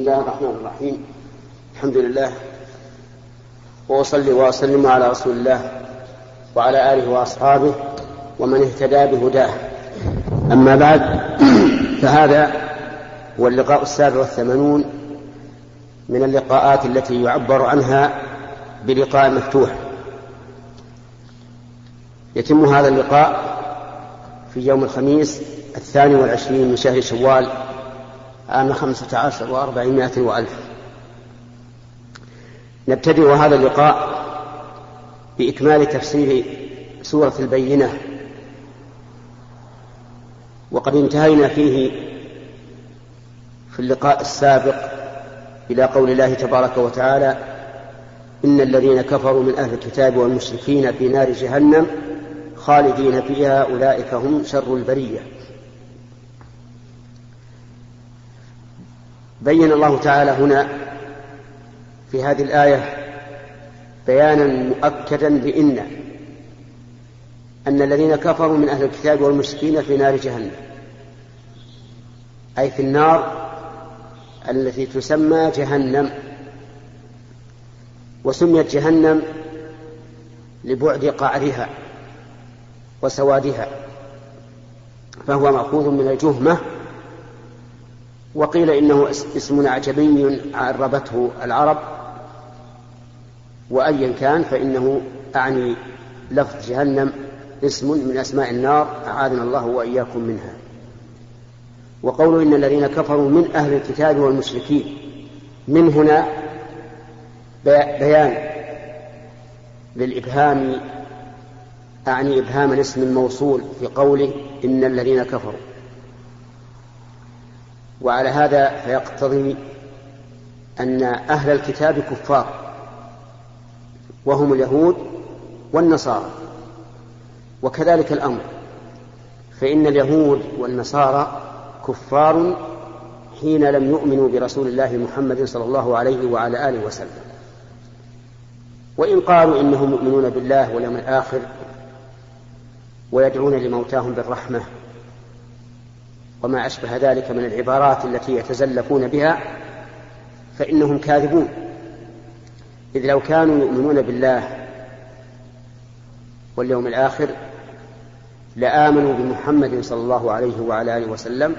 الله الرحمن الرحيم. الحمد لله. وأصلي وأسلم على رسول الله وعلى آله وأصحابه ومن اهتدى بهداه. أما بعد فهذا هو اللقاء السابع والثمانون من اللقاءات التي يعبر عنها بلقاء مفتوح. يتم هذا اللقاء في يوم الخميس الثاني والعشرين من شهر شوال عام خمسة عشر وأربعمائة وألف. نبتدئ هذا اللقاء بإكمال تفسير سورة البينة. وقد انتهينا فيه في اللقاء السابق إلى قول الله تبارك وتعالى إن الذين كفروا من أهل الكتاب والمشركين في نار جهنم خالدين فيها أولئك هم شر البرية. بين الله تعالى هنا في هذه الآية بيانا مؤكدا بإن أن الذين كفروا من أهل الكتاب والمشركين في نار جهنم أي في النار التي تسمى جهنم وسميت جهنم لبعد قعرها وسوادها فهو مأخوذ من الجهمة وقيل إنه اسم أعجمي عربته العرب وأيا كان فإنه أعني لفظ جهنم اسم من أسماء النار أعاذنا الله وإياكم منها. وقول إن الذين كفروا من أهل الكتاب والمشركين من هنا بيان للإبهام أعني إبهام الاسم الموصول في قوله إن الذين كفروا. وعلى هذا فيقتضي أن أهل الكتاب كفار وهم اليهود والنصارى وكذلك الأمر فإن اليهود والنصارى كفار حين لم يؤمنوا برسول الله محمد صلى الله عليه وعلى آله وسلم. وإن قالوا إنهم مؤمنون بالله واليوم الآخر ويدعون لموتاهم بالرحمة وما أشبه ذلك من العبارات التي يتزلفون بها فإنهم كاذبون. إذ لو كانوا يؤمنون بالله واليوم الآخر لآمنوا بمحمد صلى الله عليه وعلى آله وسلم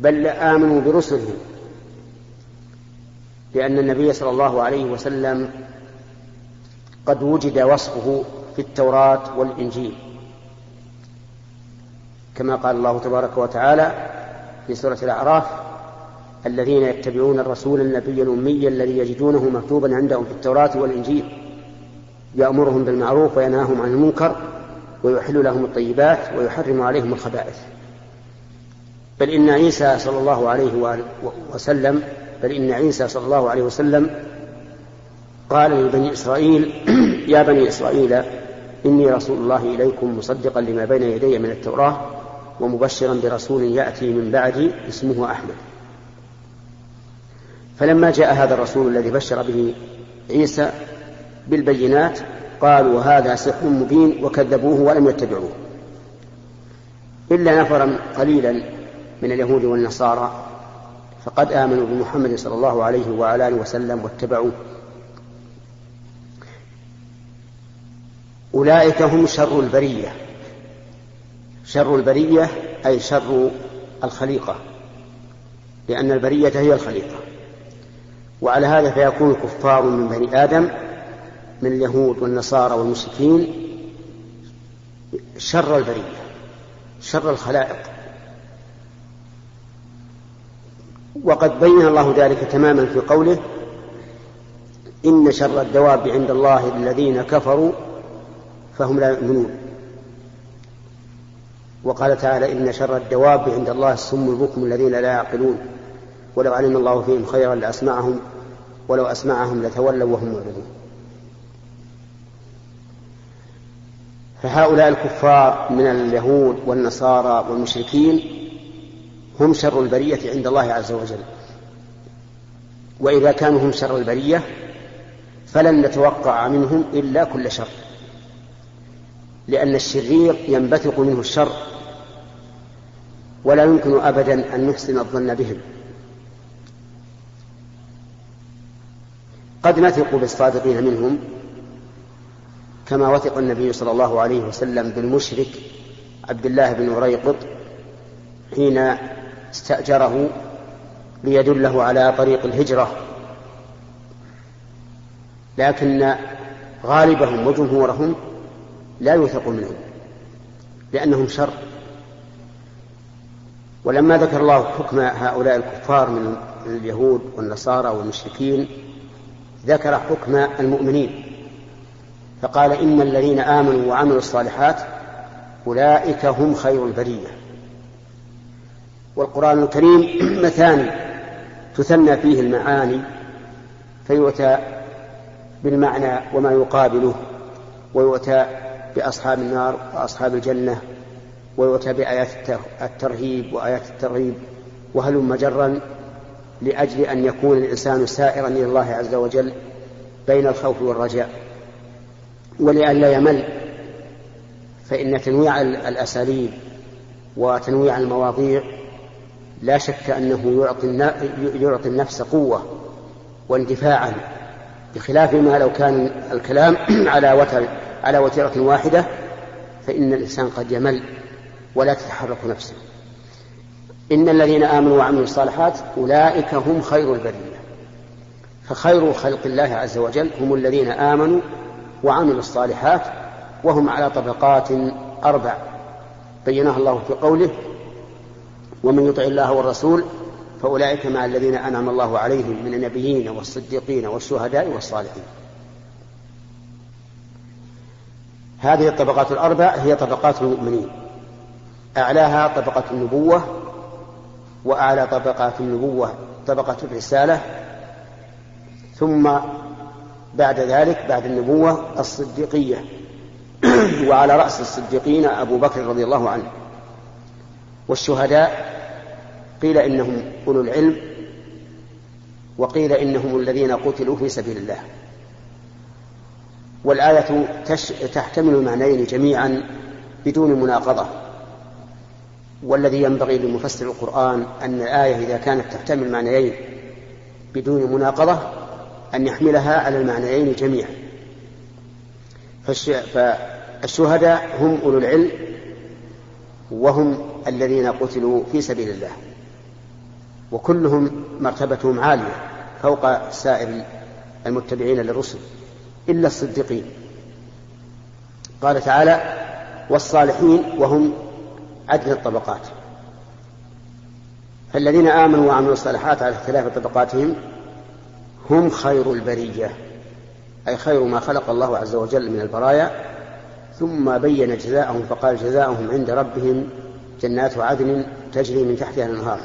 بل لآمنوا برسله لأن النبي صلى الله عليه وسلم قد وجد وصفه في التوراة والإنجيل. كما قال الله تبارك وتعالى في سورة الأعراف الذين يتبعون الرسول النبي الأمي الذي يجدونه مكتوبا عندهم في التوراة والإنجيل يأمرهم بالمعروف وينهاهم عن المنكر ويحل لهم الطيبات ويحرم عليهم الخبائث. بل إن عيسى صلى الله عليه وسلم بل إن عيسى صلى الله عليه وسلم قال لبني إسرائيل يا بني إسرائيل إني رسول الله إليكم مصدقا لما بين يدي من التوراة ومبشرا برسول يأتي من بعدي اسمه أحمد. فلما جاء هذا الرسول الذي بشر به عيسى بالبينات قالوا هذا سحر مبين وكذبوه ولم يتبعوه. إلا نفرا قليلا من اليهود والنصارى فقد آمنوا بمحمد صلى الله عليه وعلى آله وسلم واتبعوه. أولئك هم شر البرية. شر البرية أي شر الخليقة لأن البرية هي الخليقة. وعلى هذا فيكون كفار من بني آدم من اليهود والنصارى والمشركين شر البرية شر الخلائق. وقد بين الله ذلك تماما في قوله إن شر الدواب عند الله الذين كفروا فهم لا يؤمنون. وقال تعالى إن شر الدواب عند الله السم البكم الذين لا يعقلون ولو علم الله فيهم خيرا لأسمعهم ولو أسمعهم لتولوا وهم معرضون. فهؤلاء الكفار من اليهود والنصارى والمشركين هم شر البرية عند الله عز وجل. وإذا كانوا هم شر البرية فلن نتوقع منهم إلا كل شر لأن الشرير ينبثق منه الشر ولا يمكن أبدا أن نحسن الظن بهم. قد نثق بالصادقين منهم كما وثق النبي صلى الله عليه وسلم بالمشرك عبد الله بن ريقط حين استأجره ليدله على طريق الهجرة. لكن غالبهم وجمهورهم لا يوثق منهم لأنهم شر. ولما ذكر الله حكم هؤلاء الكفار من اليهود والنصارى والمشركين ذكر حكم المؤمنين فقال إن الذين آمنوا وعملوا الصالحات أولئك هم خير البرية. والقرآن الكريم مثاني تثنى فيه المعاني فيؤتى بالمعنى وما يقابله ويؤتى بأصحاب النار وأصحاب الجنة ويؤتى بآيات الترهيب وآيات الترغيب وهلم مجرا لأجل أن يكون الإنسان سائرا إلى الله عز وجل بين الخوف والرجاء. ولئلا يمل فإن تنويع الأساليب وتنويع المواضيع لا شك أنه يعطي النفس قوة واندفاعا بخلاف ما لو كان الكلام على وتر على وتيرة واحدة فإن الإنسان قد يمل. ولا تتحرك نفسه إن الذين آمنوا وعملوا الصالحات أولئك هم خير البرية. فخير خلق الله عز وجل هم الذين آمنوا وعملوا الصالحات وهم على طبقات أربع. بينها الله في قوله ومن يطع الله والرسول فأولئك مع الذين أنعم الله عليهم من النبيين والصديقين والشهداء والصالحين. هذه الطبقات الأربع هي طبقات المؤمنين. أعلاها طبقة النبوة وأعلى طبقات النبوة طبقة الرسالة ثم بعد ذلك بعد النبوة الصديقية وعلى رأس الصديقين أبو بكر رضي الله عنه والشهداء قيل إنهم أولو العلم وقيل إنهم الذين قتلوا في سبيل الله والآية. تحتمل المعنيين جميعا بدون مناقضة والذي ينبغي لمفسر القرآن أن الآية إذا كانت تحتمل معنيين بدون مناقضة أن يحملها على المعنيين جميعا. فالش... فالشهداء هم أولو العلم وهم الذين قتلوا في سبيل الله. وكلهم مرتبتهم عالية فوق سائر المتبعين للرسل إلا الصديقين. قال تعالى والصالحين وهم عدل الطبقات. فالذين آمنوا وعملوا الصالحات على اختلاف طبقاتهم هم خير البرية أي خير ما خلق الله عز وجل من البرايا ثم بين جزاءهم فقال جزاؤهم عند ربهم جنات عدن تجري من تحتها الأنهار.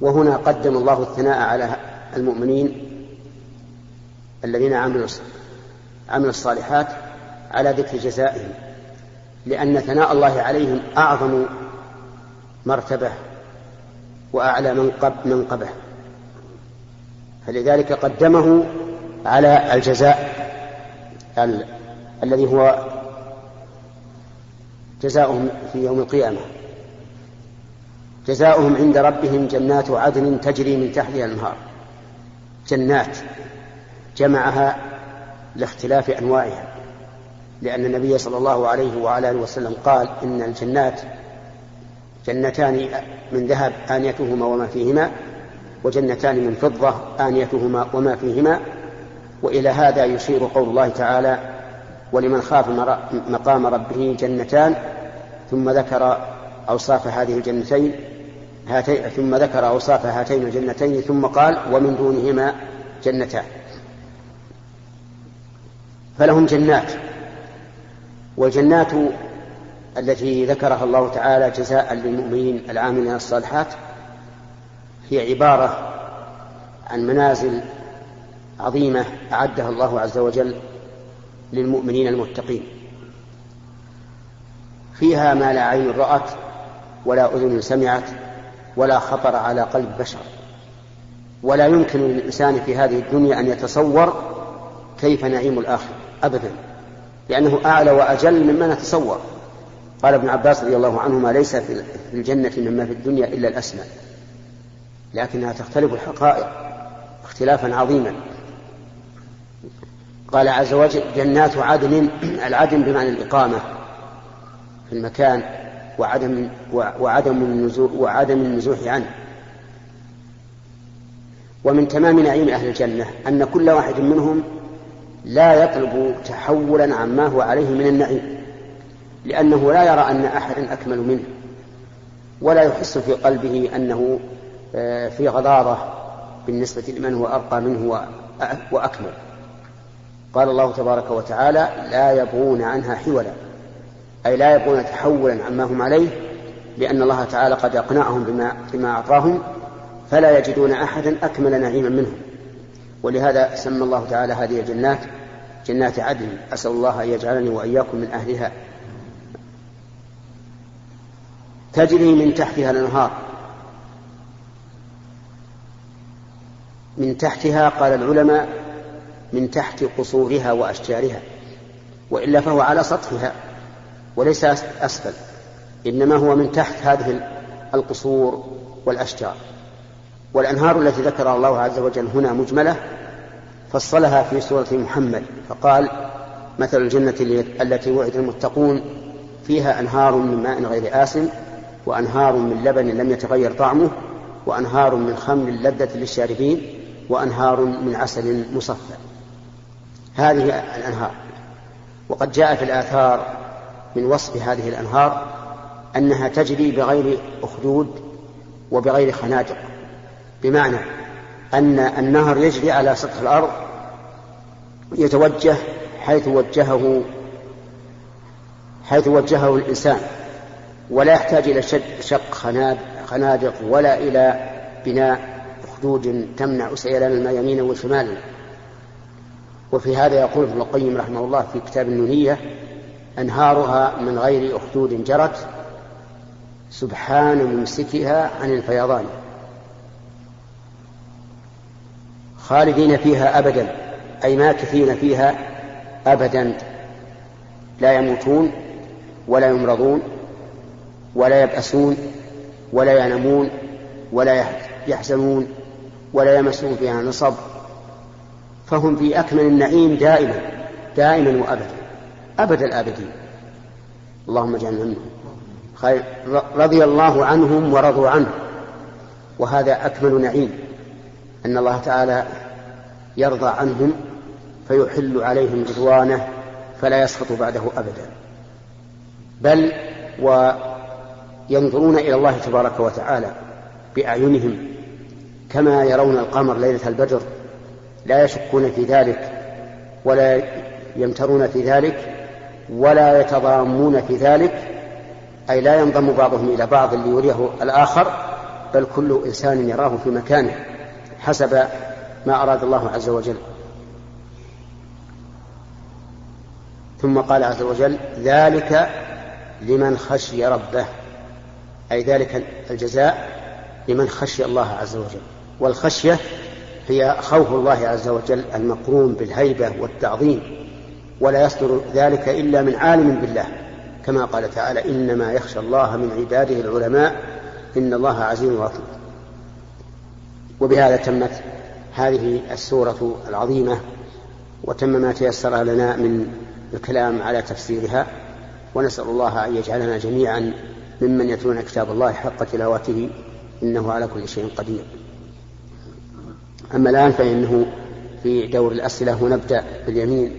وهنا قدم الله الثناء على المؤمنين الذين عملوا عملوا الصالحات على ذكر جزائهم. لأن ثناء الله عليهم أعظم مرتبة وأعلى منقب منقبة. فلذلك قدمه على الجزاء ال... الذي هو جزاؤهم في يوم القيامة. جزاؤهم عند ربهم جنات عدن تجري من تحتها الأنهار. جنات جمعها لاختلاف أنواعها. لأن النبي صلى الله عليه وعلى آله وسلم قال إن الجنات جنتان من ذهب آنيتهما وما فيهما وجنتان من فضة آنيتهما وما فيهما وإلى هذا يشير قول الله تعالى ولمن خاف مقام ربه جنتان ثم ذكر أوصاف هذه الجنتين هاتين ثم ذكر أوصاف هاتين الجنتين ثم قال ومن دونهما جنتان فلهم جنات. والجنات التي ذكرها الله تعالى جزاء للمؤمنين العاملين الصالحات هي عبارة عن منازل عظيمة أعدها الله عز وجل للمؤمنين المتقين. فيها ما لا عين رأت ولا أذن سمعت ولا خطر على قلب بشر. ولا يمكن للإنسان في هذه الدنيا أن يتصور كيف نعيم الآخرة أبدا. لأنه أعلى وأجل مما نتصور قال ابن عباس رضي الله عنهما ليس في الجنة مما في الدنيا إلا الأسماء. لكنها تختلف الحقائق اختلافا عظيما. قال عز وجل جنات عدن العدن بمعنى الإقامة في المكان وعدم وعدم النزوح وعدم النزوح عنه. ومن تمام نعيم أهل الجنة أن كل واحد منهم لا يطلب تحولا عما هو عليه من النعيم لأنه لا يرى أن أحدا أكمل منه ولا يحس في قلبه أنه آه، في غضاضة بالنسبة لمن هو أرقى منه وأكمل. قال الله تبارك وتعالى لا يبغون عنها حولا. أي لا يبغون تحولا عما هم عليه لأن الله تعالى قد أقنعهم بما, بما أعطاهم فلا يجدون أحدا أكمل نعيما منهم. ولهذا سمى الله تعالى هذه الجنات جنات عدن. أسأل الله أن يجعلني وإياكم من أهلها. تجري من تحتها الأنهار. من تحتها قال العلماء من تحت قصورها وأشجارها. وإلا فهو على سطحها وليس أسفل. إنما هو من تحت هذه القصور والأشجار. والأنهار التي ذكرها الله عز وجل هنا مجملة فصلها في سورة محمد فقال مثل الجنة التي وعد المتقون فيها أنهار من ماء غير آسن وأنهار من لبن لم يتغير طعمه وأنهار من خمر لذة للشاربين وأنهار من عسل مصفى. هذه الأنهار. وقد جاء في الآثار من وصف هذه الأنهار أنها تجري بغير أخدود وبغير خنادق. بمعنى أن النهر يجري على سطح الأرض يتوجه حيث وجهه حيث وجهه الإنسان ولا يحتاج إلى شق خنادق ولا إلى بناء أخدود تمنع سيلان الماء يمينا وشمالا. وفي هذا يقول ابن القيم رحمه الله في كتاب النونية أنهارها من غير أخدود جرت سبحان ممسكها عن الفيضان. خالدين فيها أبدا أي ماكثين فيها أبدا. لا يموتون ولا يمرضون ولا يبأسون ولا ينامون ولا يحزنون ولا يمسون فيها نصب. فهم في أكمل النعيم دائما دائما وأبدا أبد الآبدين اللهم اجعلنا منهم. رضي الله عنهم ورضوا عنه. وهذا أكمل نعيم. أن الله تعالى يرضى عنهم فيحل عليهم رضوانه فلا يسخط بعده أبدا. بل وينظرون إلى الله تبارك وتعالى بأعينهم كما يرون القمر ليلة البدر لا يشكون في ذلك ولا يمترون في ذلك ولا يتضامون في ذلك أي لا ينضم بعضهم إلى بعض ليريه الآخر بل كل إنسان يراه في مكانه. حسب ما أراد الله عز وجل. ثم قال عز وجل ذلك لمن خشي ربه. أي ذلك الجزاء لمن خشي الله عز وجل. والخشية هي خوف الله عز وجل المقرون بالهيبة والتعظيم. ولا يصدر ذلك إلا من عالم بالله. كما قال تعالى إنما يخشى الله من عباده العلماء إن الله عزيز غفور. وبهذا تمت هذه السورة العظيمة وتم ما تيسر لنا من الكلام على تفسيرها ونسأل الله أن يجعلنا جميعا ممن يتلون كتاب الله حق تلاوته إنه على كل شيء قدير. أما الآن فإنه في دور الأسئلة ونبدأ باليمين.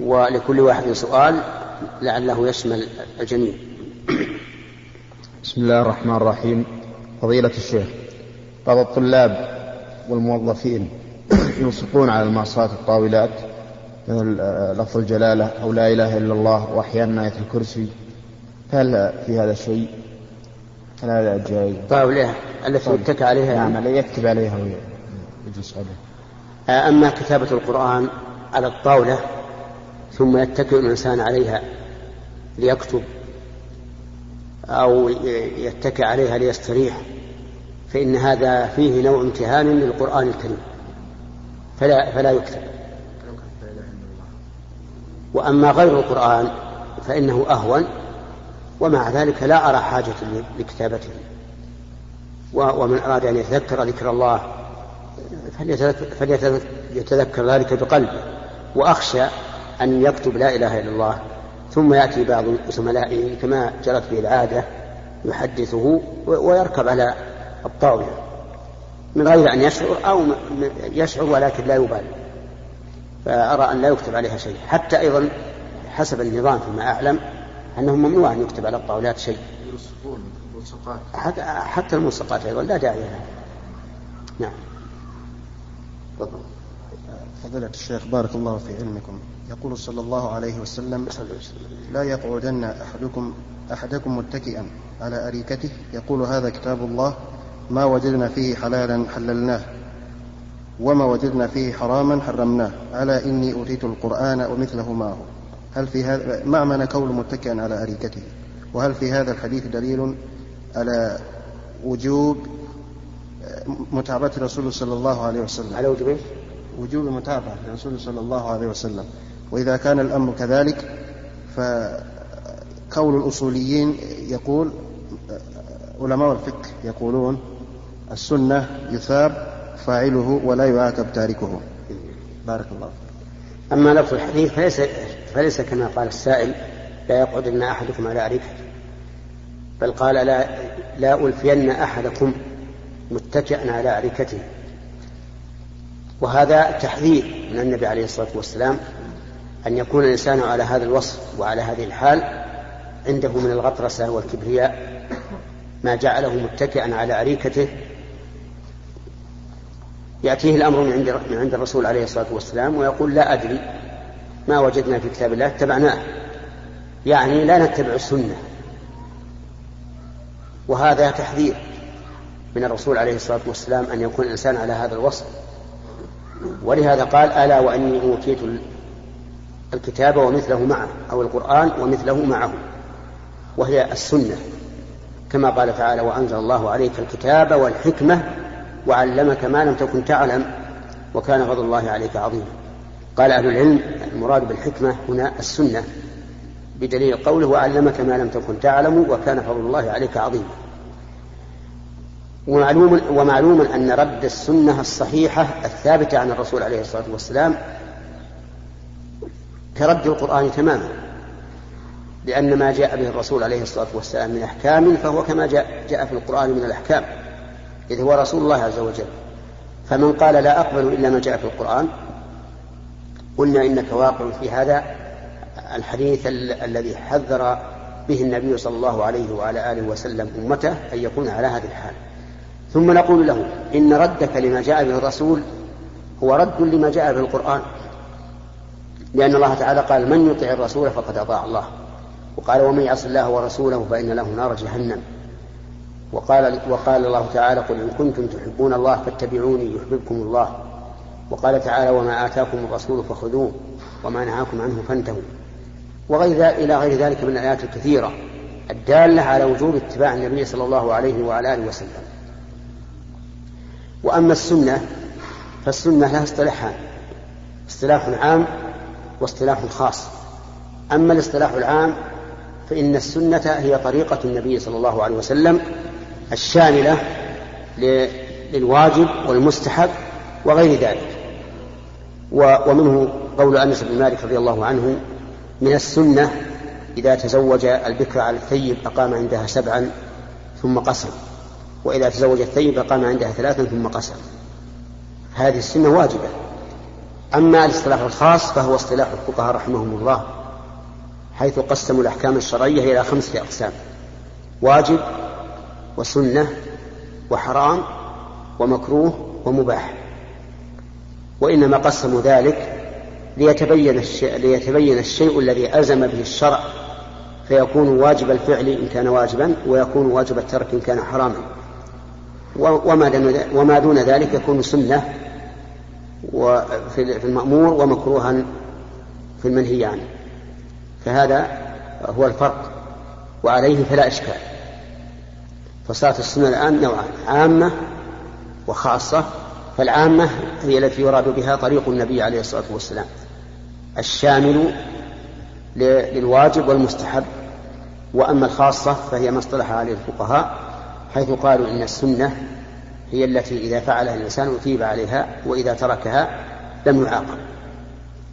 ولكل واحد سؤال لعله يشمل الجميع. بسم الله الرحمن الرحيم. فضيلة الشيخ بعض الطلاب والموظفين ينصقون على المعصات الطاولات مثل لفظ الجلالة أو لا إله إلا الله وأحيانا آية الكرسي هل في هذا شيء؟ هل هذا جائز؟ طاولة التي يتكى عليها نعم يعني. يكتب عليها ويجلس عليها آه، أما كتابة القرآن على الطاولة ثم يتكئ الإنسان عليها ليكتب أو يتكئ عليها ليستريح فإن هذا فيه نوع امتهان للقرآن الكريم. فلا فلا يكتب وأما غير القرآن فإنه أهون ومع ذلك لا أرى حاجة لكتابته. يتذكر ذلك بقلبه وأخشى أن يكتب لا إله إلا الله. ثم يأتي بعض زملائه كما جرت به العادة يحدثه ويركب على الطاولة من غير أن يشعر أو يشعر ولكن لا يبالي فأرى أن لا يكتب عليها شيء. حتى أيضا حسب النظام فيما أعلم أنه ممنوع أن يكتب على الطاولات شيء. حتى الملصقات أيضا لا داعي لها. نعم. تفضل. فضيلة الشيخ بارك الله في علمكم. يقول صلى الله عليه وسلم لا يقعدن أحدكم أحدكم متكئا على أريكته. يقول هذا كتاب الله ما وجدنا فيه حلالا حللناه وما وجدنا فيه حراما حرمناه. على إني أوتيت القرآن ومثله معه. هل في هذا ما معنى كون متكئا على أريكته؟ وهل في هذا الحديث دليل على وجوب متابعة الرسول صلى الله عليه وسلم؟ على وجوب وجوب المتابعة للرسول صلى الله عليه وسلم. وإذا كان الأمر كذلك فقول الأصوليين يقول علماء الفقه يقولون السنة يثاب فاعله ولا يعاقب تاركه. بارك الله أما لفظ الحديث فليس فليس كما قال السائل لا يقعدن أحدكم على أريكته بل قال لا لا ألفين أحدكم متكئا على أريكته. وهذا تحذير من النبي عليه الصلاة والسلام أن يكون الإنسان على هذا الوصف وعلى هذه الحال عنده من الغطرسة والكبرياء ما جعله متكئا على أريكته يأتيه الأمر من عند من عند الرسول عليه الصلاة والسلام ويقول لا أدري ما وجدنا في كتاب الله اتبعناه. يعني لا نتبع السنة. وهذا تحذير من الرسول عليه الصلاة والسلام أن يكون الإنسان على هذا الوصف. ولهذا قال ألا وإني أوتيت الكتاب ومثله معه أو القرآن ومثله معه. وهي السنة. كما قال تعالى وأنزل الله عليك الكتاب والحكمة وعلمك ما لم تكن تعلم وكان فضل الله عليك عظيما قال أهل العلم المراد بالحكمة هنا السنة بدليل قوله وعلمك ما لم تكن تعلم وكان فضل الله عليك عظيما ومعلوم ومعلوم أن رد السنة الصحيحة الثابتة عن الرسول عليه الصلاة والسلام كرد القرآن تماما لأن ما جاء به الرسول عليه الصلاة والسلام من أحكام فهو كما جاء, جاء في القرآن من الأحكام. إذ هو رسول الله عز وجل. فمن قال لا أقبل إلا ما جاء في القرآن قلنا إنك واقع في هذا الحديث الذي حذر به النبي صلى الله عليه وعلى آله وسلم أمته أن يكون على هذه الحال. ثم نقول له إن ردك لما جاء به الرسول هو رد لما جاء به القرآن. لأن الله تعالى قال من يطع الرسول فقد أطاع الله. وقال ومن يعص الله ورسوله فإن له نار جهنم. وقال وقال الله تعالى قل إن كنتم تحبون الله فاتبعوني يحببكم الله. وقال تعالى وما آتاكم الرسول فخذوه وما نهاكم عنه فانتهوا. وغير إلى غير ذلك من الآيات الكثيرة الدالة على وجوب اتباع النبي صلى الله عليه وعلى آله وسلم. وأما السنة فالسنة لها اصطلاحان اصطلاح عام واصطلاح خاص. أما الاصطلاح العام فإن السنة هي طريقة النبي صلى الله عليه وسلم الشاملة للواجب والمستحب وغير ذلك. ومنه قول أنس بن مالك رضي الله عنه من السنة إذا تزوج البكر على الثيب أقام عندها سبعا ثم قسم وإذا تزوج الثيب أقام عندها ثلاثا ثم قسم هذه السنة واجبة. أما الاصطلاح الخاص فهو اصطلاح الفقهاء رحمهم الله حيث قسموا الأحكام الشرعية إلى خمسة أقسام. واجب وسنة وحرام ومكروه ومباح. وإنما قسموا ذلك ليتبين الشيء, ليتبين الشيء الذي ألزم به الشرع فيكون واجب الفعل إن كان واجبا ويكون واجب الترك إن كان حراما. وما دون ذلك يكون سنة في المأمور ومكروها في المنهي عنه. فهذا هو الفرق وعليه فلا إشكال. فصارت السنة الآن نوعان عامة وخاصة فالعامة هي التي يراد بها طريق النبي عليه الصلاة والسلام الشامل للواجب والمستحب. وأما الخاصة فهي ما اصطلح عليه الفقهاء حيث قالوا إن السنة هي التي إذا فعلها الإنسان أثيب عليها وإذا تركها لم يعاقب.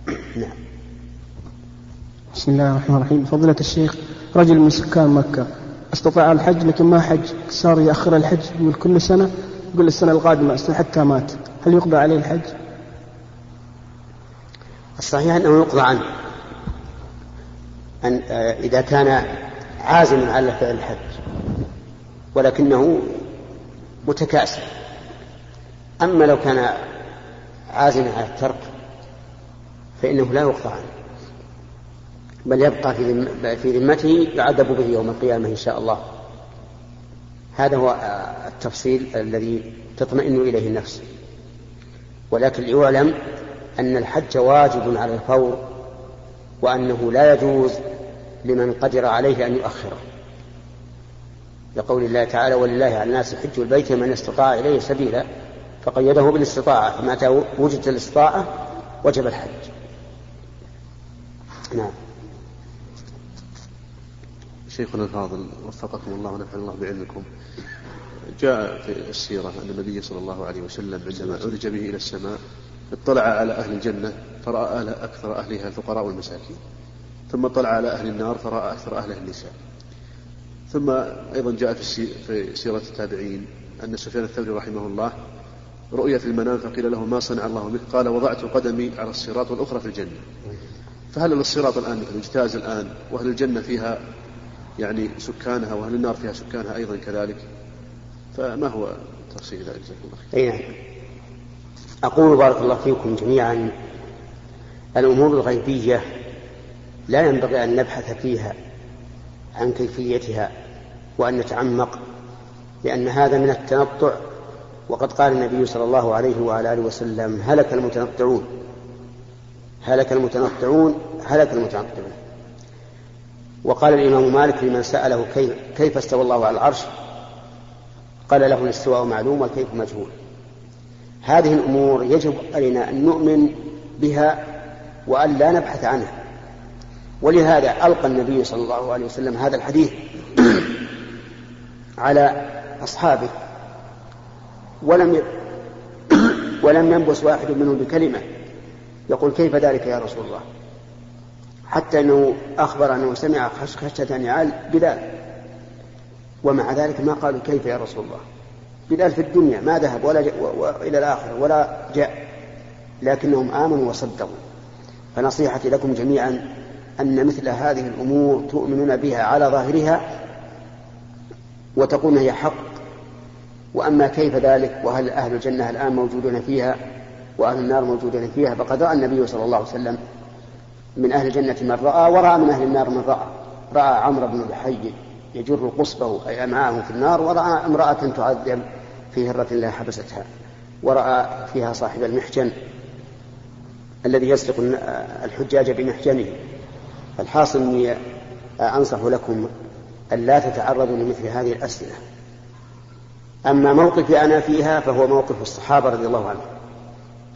نعم. بسم الله الرحمن الرحيم. فضيلة الشيخ رجل من سكان مكة استطاع الحج لكن ما حج. صار يأخر الحج يقول كل سنة يقول السنة القادمة حتى مات. هل يقضى عليه الحج؟ الصحيح أنه يقضى عنه. أن آه، إذا كان عازما على فعل الحج ولكنه متكاسل. أما لو كان عازما على الترك فإنه لا يقضى عنه. بل يبقى في ذمته يعذب به يوم القيامة إن شاء الله. هذا هو آه، التفصيل الذي تطمئن إليه النفس. ولكن ليعلم أن الحج واجب على الفور وأنه لا يجوز لمن قدر عليه أن يؤخره. لقول الله تعالى ولله على الناس حج البيت من استطاع إليه سبيلا فقيده بالاستطاعة فمتى وجدت الاستطاعة وجب الحج. نعم. شيخنا الفاضل وفقكم الله ونفع الله بعلمكم. جاء في السيرة أن النبي صلى الله عليه وسلم عندما عرج به إلى السماء اطلع على أهل الجنة فرأى أهل أكثر أهلها الفقراء والمساكين. ثم اطلع على أهل النار فرأى أكثر أهلها النساء. ثم أيضا جاء في سيرة التابعين أن سفيان الثوري رحمه الله رؤيا في المنام فقيل له ما صنع الله بك قال وضعت قدمي على الصراط والأخرى في الجنة. فهل الصراط الآن مثل اجتاز الآن؟ وهل الجنة فيها يعني سكانها وأهل النار فيها سكانها أيضا كذلك. فما هو تفصيل ذلك جزاكم الله خير؟ نعم. أقول بارك الله فيكم جميعا الأمور الغيبية لا ينبغي أن نبحث فيها عن كيفيتها وأن نتعمق لأن هذا من التنطع. وقد قال النبي صلى الله عليه وعلى آله وسلم هلك المتنطعون. هلك المتنطعون هلك المتنطعون. وقال الإمام مالك لمن سأله كيف, استوى الله على العرش؟ قال له الاستواء معلوم والكيف مجهول. هذه الأمور يجب علينا أن نؤمن بها وأن لا نبحث عنها. ولهذا ألقى النبي صلى الله عليه وسلم هذا الحديث على أصحابه. ولم ولم ينبس واحد منهم بكلمة. يقول كيف ذلك يا رسول الله؟ حتى أنه أخبر أنه سمع خشخشة نعال بلال. ومع ذلك ما قالوا كيف يا رسول الله؟ بلال في الدنيا ما ذهب ولا إلى الآخرة ولا جاء. لكنهم آمنوا وصدقوا. فنصيحتي لكم جميعا أن مثل هذه الأمور تؤمنون بها على ظاهرها وتقولون هي حق. وأما كيف ذلك؟ وهل أهل الجنة الآن موجودون فيها؟ وأهل النار موجودون فيها؟ فقد رأى النبي صلى الله عليه وسلم من أهل الجنة من رأى ورأى من أهل النار من رأى. رأى عمرو بن الحي يجر قصبه أي أمعاءه في النار ورأى امرأة تعذب في هرة الله حبستها. ورأى فيها صاحب المحجن الذي يسلق الحجاج بمحجنه. الحاصل أني أنصح لكم أن لا تتعرضوا لمثل هذه الأسئلة. أما موقفي أنا فيها فهو موقف الصحابة رضي الله عنهم.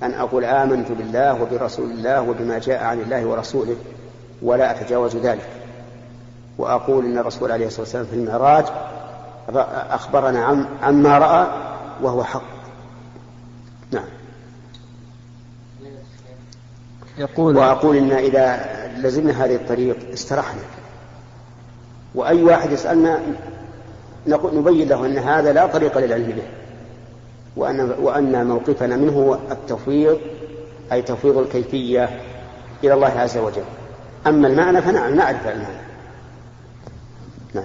أن أقول آمنت بالله وبرسول الله وبما جاء عن الله ورسوله ولا أتجاوز ذلك. وأقول إن الرسول عليه الصلاة والسلام في المعراج أخبرنا عن عما رأى وهو حق. نعم. يقول وأقول إن إذا لزمنا هذه الطريق استرحنا. وأي واحد يسألنا نبين له أن هذا لا طريق للعلم به. وأن, وأن موقفنا منه هو التفويض أي تفويض الكيفية إلى الله عز وجل. أما المعنى فنعم نعرف المعنى. نعم.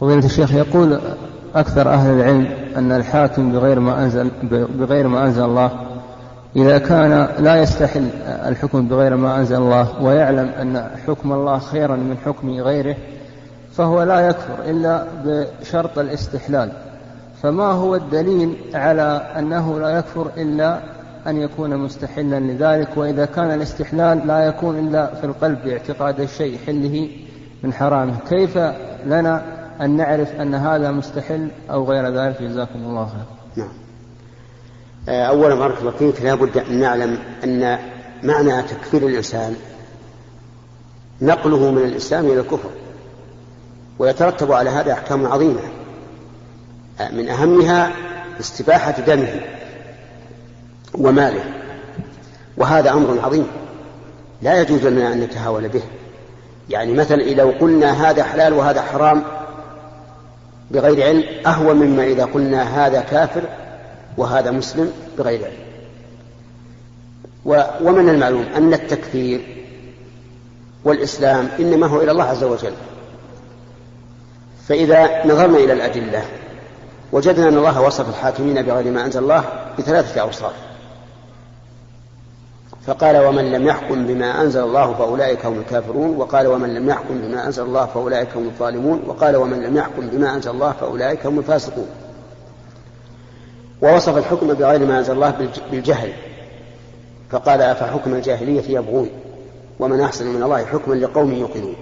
فضيلة الشيخ يقول أكثر أهل العلم أن الحاكم بغير ما أنزل بغير ما أنزل الله إذا كان لا يستحل الحكم بغير ما أنزل الله ويعلم أن حكم الله خيرا من حكم غيره فهو لا يكفر إلا بشرط الاستحلال. فما هو الدليل على أنه لا يكفر إلا أن يكون مستحلا لذلك؟ وإذا كان الاستحلال لا يكون إلا في القلب باعتقاد الشيء حله من حرامه. كيف لنا أن نعرف أن هذا مستحل أو غير ذلك؟ جزاكم الله خير نعم. آه، أولا بارك الله فيك لا بد أن نعلم أن معنى تكفير الإنسان نقله من الإسلام إلى الكفر ويترتب على هذا أحكام عظيمة. من أهمها استباحة دمه وماله. وهذا أمر عظيم. لا يجوز لنا أن نتهاون به. يعني مثلا لو قلنا هذا حلال وهذا حرام بغير علم أهون مما إذا قلنا هذا كافر وهذا مسلم بغير علم. ومن المعلوم أن التكفير والإسلام إنما هو إلى الله عز وجل. فإذا نظرنا إلى الأدلة وجدنا أن الله وصف الحاكمين بغير ما أنزل الله بثلاثة أوصاف. فقال ومن لم يحكم بما أنزل الله فأولئك هم الكافرون وقال ومن لم يحكم بما أنزل الله فأولئك هم الظالمون وقال ومن لم يحكم بما أنزل الله فأولئك هم الفاسقون. ووصف الحكم بغير ما أنزل الله بالجهل. فقال أفحكم الجاهلية يبغون؟ ومن أحسن من الله حكما لقوم يوقنون.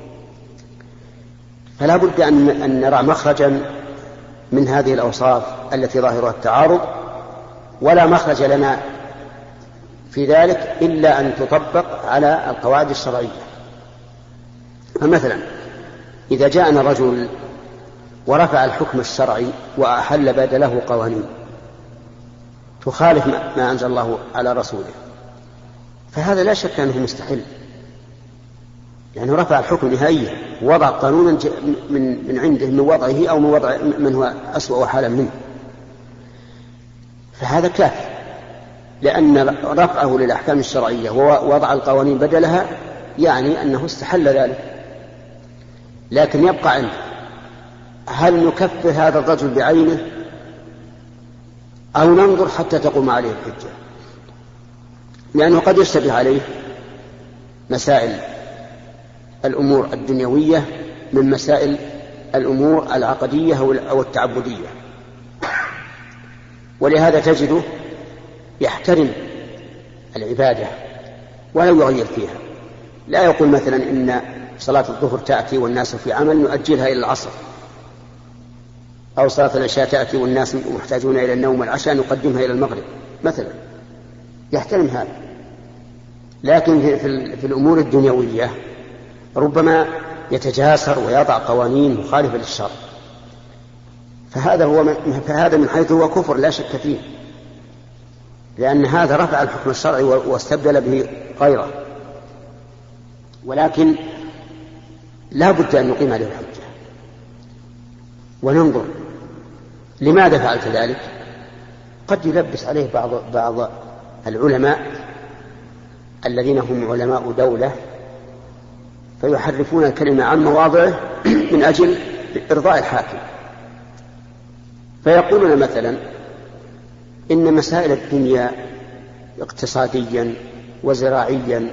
فلا بد أن, نرى مخرجا من هذه الأوصاف التي ظاهرها التعارض ولا مخرج لنا في ذلك إلا أن تطبق على القواعد الشرعية. فمثلا إذا جاءنا رجل ورفع الحكم الشرعي وأحل بدله قوانين تخالف ما أنزل الله على رسوله فهذا لا شك أنه مستحيل. لأنه رفع الحكم نهائيا وضع قانونا من من عنده من وضعه أو من وضع من هو أسوأ حالا منه. فهذا كافر لأن رفعه للأحكام الشرعية ووضع القوانين بدلها يعني أنه استحل ذلك. لكن يبقى عنده هل نكفر هذا الرجل بعينه؟ أو ننظر حتى تقوم عليه الحجة؟ لأنه قد يشتبه عليه مسائل الأمور الدنيوية من مسائل الأمور العقدية أو التعبدية ولهذا تجده يحترم العبادة ولا يغير فيها. لا يقول مثلا إن صلاة الظهر تأتي والناس في عمل نؤجلها إلى العصر. أو صلاة العشاء تأتي والناس محتاجون إلى النوم والعشاء نقدمها إلى المغرب. مثلا يحترم هذا. لكن في, في الأمور الدنيوية ربما يتجاسر ويضع قوانين مخالفة للشرع. فهذا هو من فهذا من حيث هو كفر لا شك فيه. لأن هذا رفع الحكم الشرعي واستبدل به غيره. ولكن لا بد أن نقيم عليه الحجة. وننظر لماذا فعلت ذلك. قد يلبس عليه بعض بعض العلماء الذين هم علماء دولة فيحرفون الكلمة عن مواضعه من أجل إرضاء الحاكم. فيقولون مثلا إن مسائل الدنيا اقتصاديا وزراعيا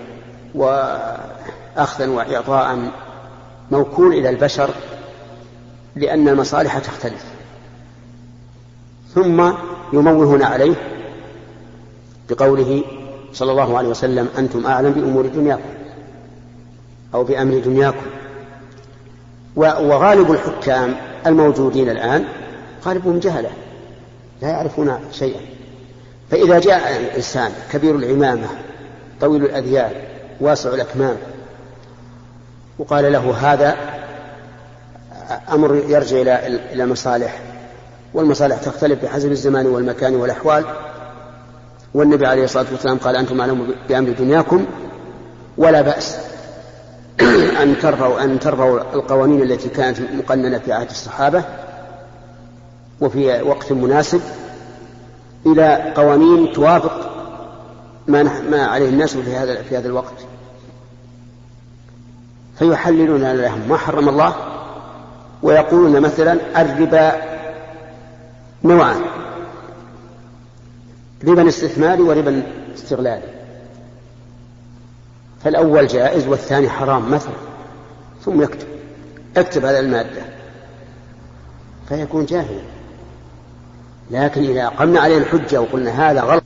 وأخذا وإعطاء موكول إلى البشر لأن المصالح تختلف. ثم يموهون عليه بقوله صلى الله عليه وسلم أنتم أعلم بأمور دنياكم. أو بأمر دنياكم وغالب الحكام الموجودين الآن غالبهم جهلة لا يعرفون شيئا. فإذا جاء إنسان كبير العمامة طويل الأذيال واسع الأكمام وقال له هذا أمر يرجع إلى إلى مصالح والمصالح تختلف بحسب الزمان والمكان والأحوال. والنبي عليه الصلاة والسلام قال أنتم أعلم بأمر دنياكم ولا بأس. أن ترفعوا أن ترفعوا القوانين التي كانت مقننة في عهد الصحابة وفي وقت مناسب إلى قوانين توافق ما ما عليه الناس في هذا في هذا الوقت. فيحللون لهم ما حرم الله؟ ويقولون مثلا الربا نوعان ربا استثماري وربا استغلالي فالأول جائز والثاني حرام مثلا ثم يكتب اكتب هذه المادة. فيكون جاهلا. لكن إذا قمنا عليه الحجة وقلنا هذا غلط